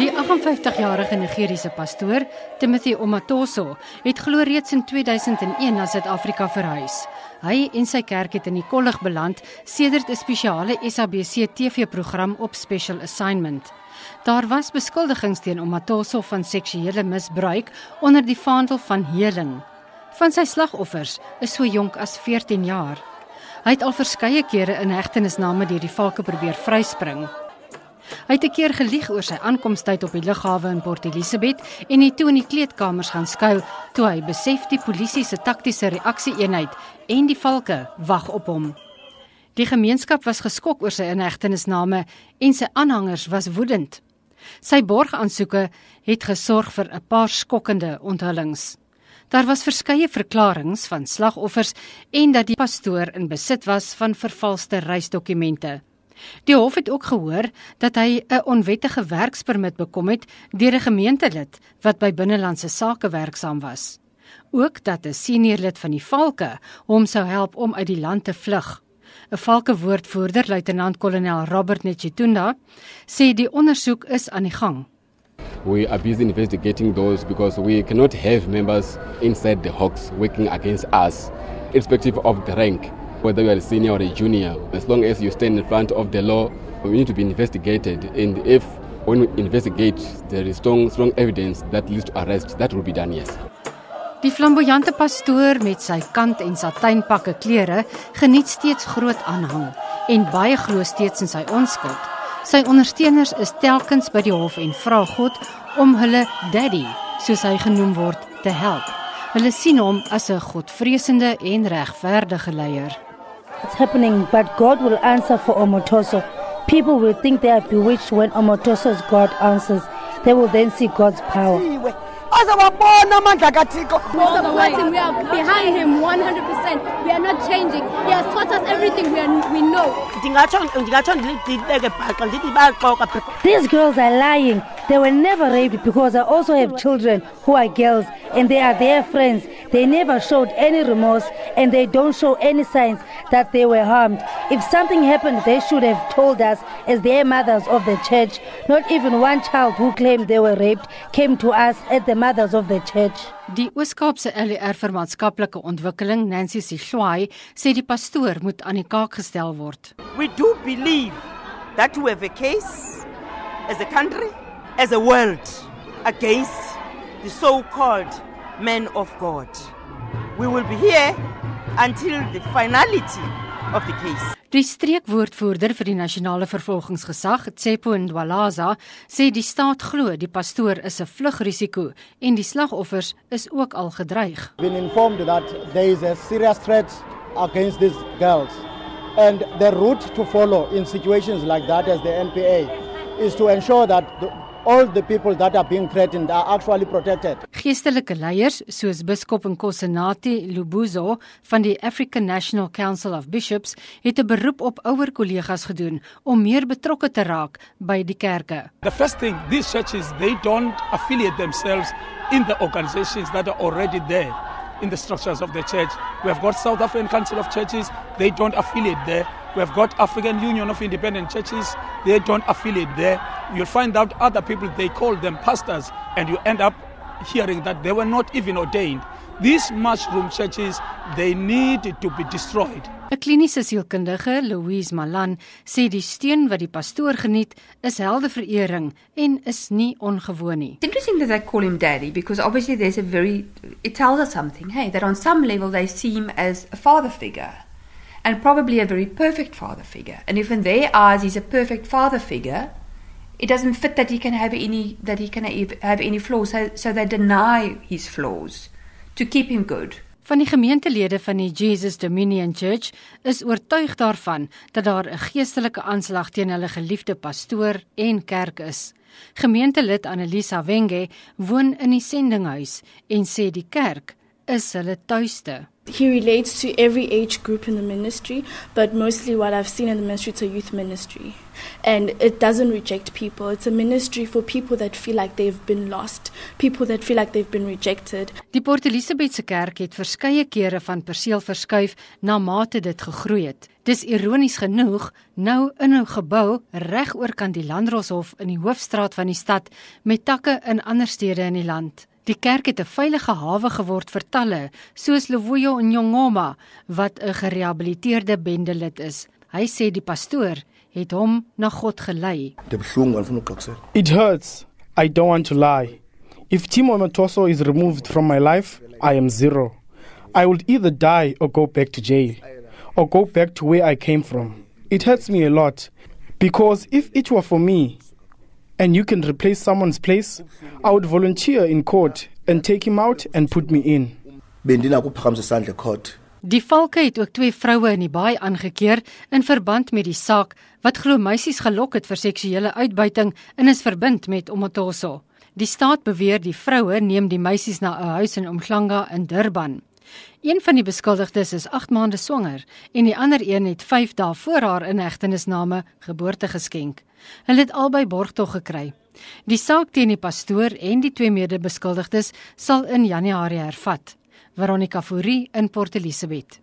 Die 58-jarige Nigeriese pastoor, Timothy Omatoso, het glo reeds in 2001 na Suid-Afrika verhuis. Hy en sy kerk het in die kollig beland sedert 'n spesiale SABC TV-program op Special Assignment. Daar was beskuldigings teen Omatoso van seksuele misbruik onder die vaandel van heling. Van sy slagoffers is so jonk as 14 jaar. Hy het al verskeie kere in hegtenisname deur die valke probeer vryspring. Hy het 'n keer gelieg oor sy aankomstyd op die lughawe in Port Elizabeth en het toe in die kleedkamers gaan skuil toe hy besef die polisie se taktiese reaksie-eenheid en die valke wag op hom. Die gemeenskap was geskok oor sy inhegtenisname en sy aanhangers was woedend. Sy borgaansoeke het gesorg vir 'n paar skokkende onthullings. Daar was verskeie verklaringe van slagoffers en dat die pastoor in besit was van vervalste reisdokumente. Die hof het ook gehoor dat hy 'n onwettige werkspermit bekom het deur 'n gemeentelid wat by binnelandse sake werksaam was. Ook dat 'n senior lid van die Valke hom sou help om uit die land te vlug. 'n Valke woordvoerder, luitenant-kolonel Robert Netjitunda, sê die ondersoek is aan die gang. We are busy investigating those because we cannot have members inside the Hawks working against us, irrespective of the rank. Whether you are a senior or a junior, as long as you stand in front of the law, we need to be investigated. And if when we investigate there is strong strong evidence that leads to arrest, that will be done, yes. Die flamboyante pastoor met sy kant en satijnpakke klere geniet steeds groot aanhang en baie glo steeds in sy onskuld. Sy ondersteuners is telkens by die hof en vra God om hulle daddy, soos hy genoem word, te help. Hulle sien hom as 'n godvreesende en regverdige leier. It's happening, but God will answer for Omotoso. People will think they are bewitched when Omotoso's God answers. They will then see God's power. azawabona amandla We support him. We are behind him 100%. We are not changing. He has taught us everything we, are, we know. ndingatsho ndingatsho ndibeke bhaxa ndithi baxoka These girls are lying. They were never raped because I also have children who are girls and they are their friends. They never showed any remorse and they don't show any signs that they were harmed. If something happened, they should have told us as their mothers of the church. Not even one child who claimed they were raped came to us as the mothers of the church. Die Oos-Kaapse LER vir maatskaplike ontwikkeling, Nancy Sihlwai, sê die pastoor moet aan die kaak gestel word. we do believe that we have a case as a country as a world against the so-called men of god we will be here until the finality of the case Die streekwoordvoerder vir die nasionale vervolgingsgesag, Tsepo Ndwalaza, sê die staat glo die pastoor is 'n vlugrisiko en die slagoffers is ook al gedreig. been informed that there is a serious threat against these girls. And the route to follow in situations like that as the NPA is to ensure that the, all the people that are being threatened are actually protected. Geestelike leiers soos biskop Nkosinati Lubuzo van die African National Council of Bishops het 'n beroep op ouer kollegas gedoen om meer betrokke te raak by die kerke. The first thing, these churches, they don't affiliate themselves in the organizations that are already there in the structures of the church. We have got South African Council of Churches, they don't affiliate there. We have got African Union of Independent Churches, they don't affiliate there. You'll find out other people, they call them pastors, and you end up hearing that they were not even ordained. These mushroom churches, they need to be destroyed. 'n Kliniese sielkundige, Louise Malan, sê die steun wat die pastoor geniet is heldeverering en is nie ongewoon nie. It's interesting that they call him daddy because obviously there's a very, it tells us something, hey, that on some level they see him as a father figure and probably a very perfect father figure. And if in their eyes he's a perfect father figure, it doesn't fit that he can have any, that he can have any flaws. So, so they deny his flaws to keep him good. Van die gemeentelede van die Jesus Dominion Church is oortuig daarvan dat daar 'n geestelike aanslag teen hulle geliefde pastoor en kerk is. Gemeentelid Annelisa Wenge woon in die sendinghuis en sê die kerk is hulle tuiste. He relates to every age group in the ministry, but mostly what I've seen in the ministry, it's a youth ministry. And it doesn't reject people. It's a ministry for people that feel like they've been lost, people that feel like they've been rejected. Die Port Elizabeth se kerk het verskeie kere van perseel verskuif na mate dit gegroei het. Dis ironies genoeg nou in 'n gebou reg oor kan die Landdroshof in die hoofstraat van die stad met takke in ander stede in die land. Die kerk het 'n veilige hawe geword vir talle, soos Lewoyo Nyongoma wat 'n gerehabiliteerde bendelid is. Hy sê die pastoor het hom na God gelei. It hurts. I don't want to lie. If Timo Matoso is removed from my life, I am zero. I would either die or go back to jail or go back to where I came from. It hurts me a lot because if it were for me and you can replace someone's place, I would volunteer in court and take him out and put me in. bendinakuphakamisa isandla court Die valke het ook twee vroue in die baai aangekeer in verband met die saak wat glo meisies gelok het vir seksuele uitbuiting en is verbind met Omotoso. Die staat beweer die vroue neem die meisies na 'n huis in Umhlanga in Durban. Een van die beskuldigdes is 8 maande swanger en die ander een het 5 dae voor haar inhegtenisname geboorte geskenk. Hulle het albei borgtog gekry. Die saak teen die pastoor en die twee mede-beskuldigdes sal in Januarie hervat. Veronica Fourie in Port Elizabeth.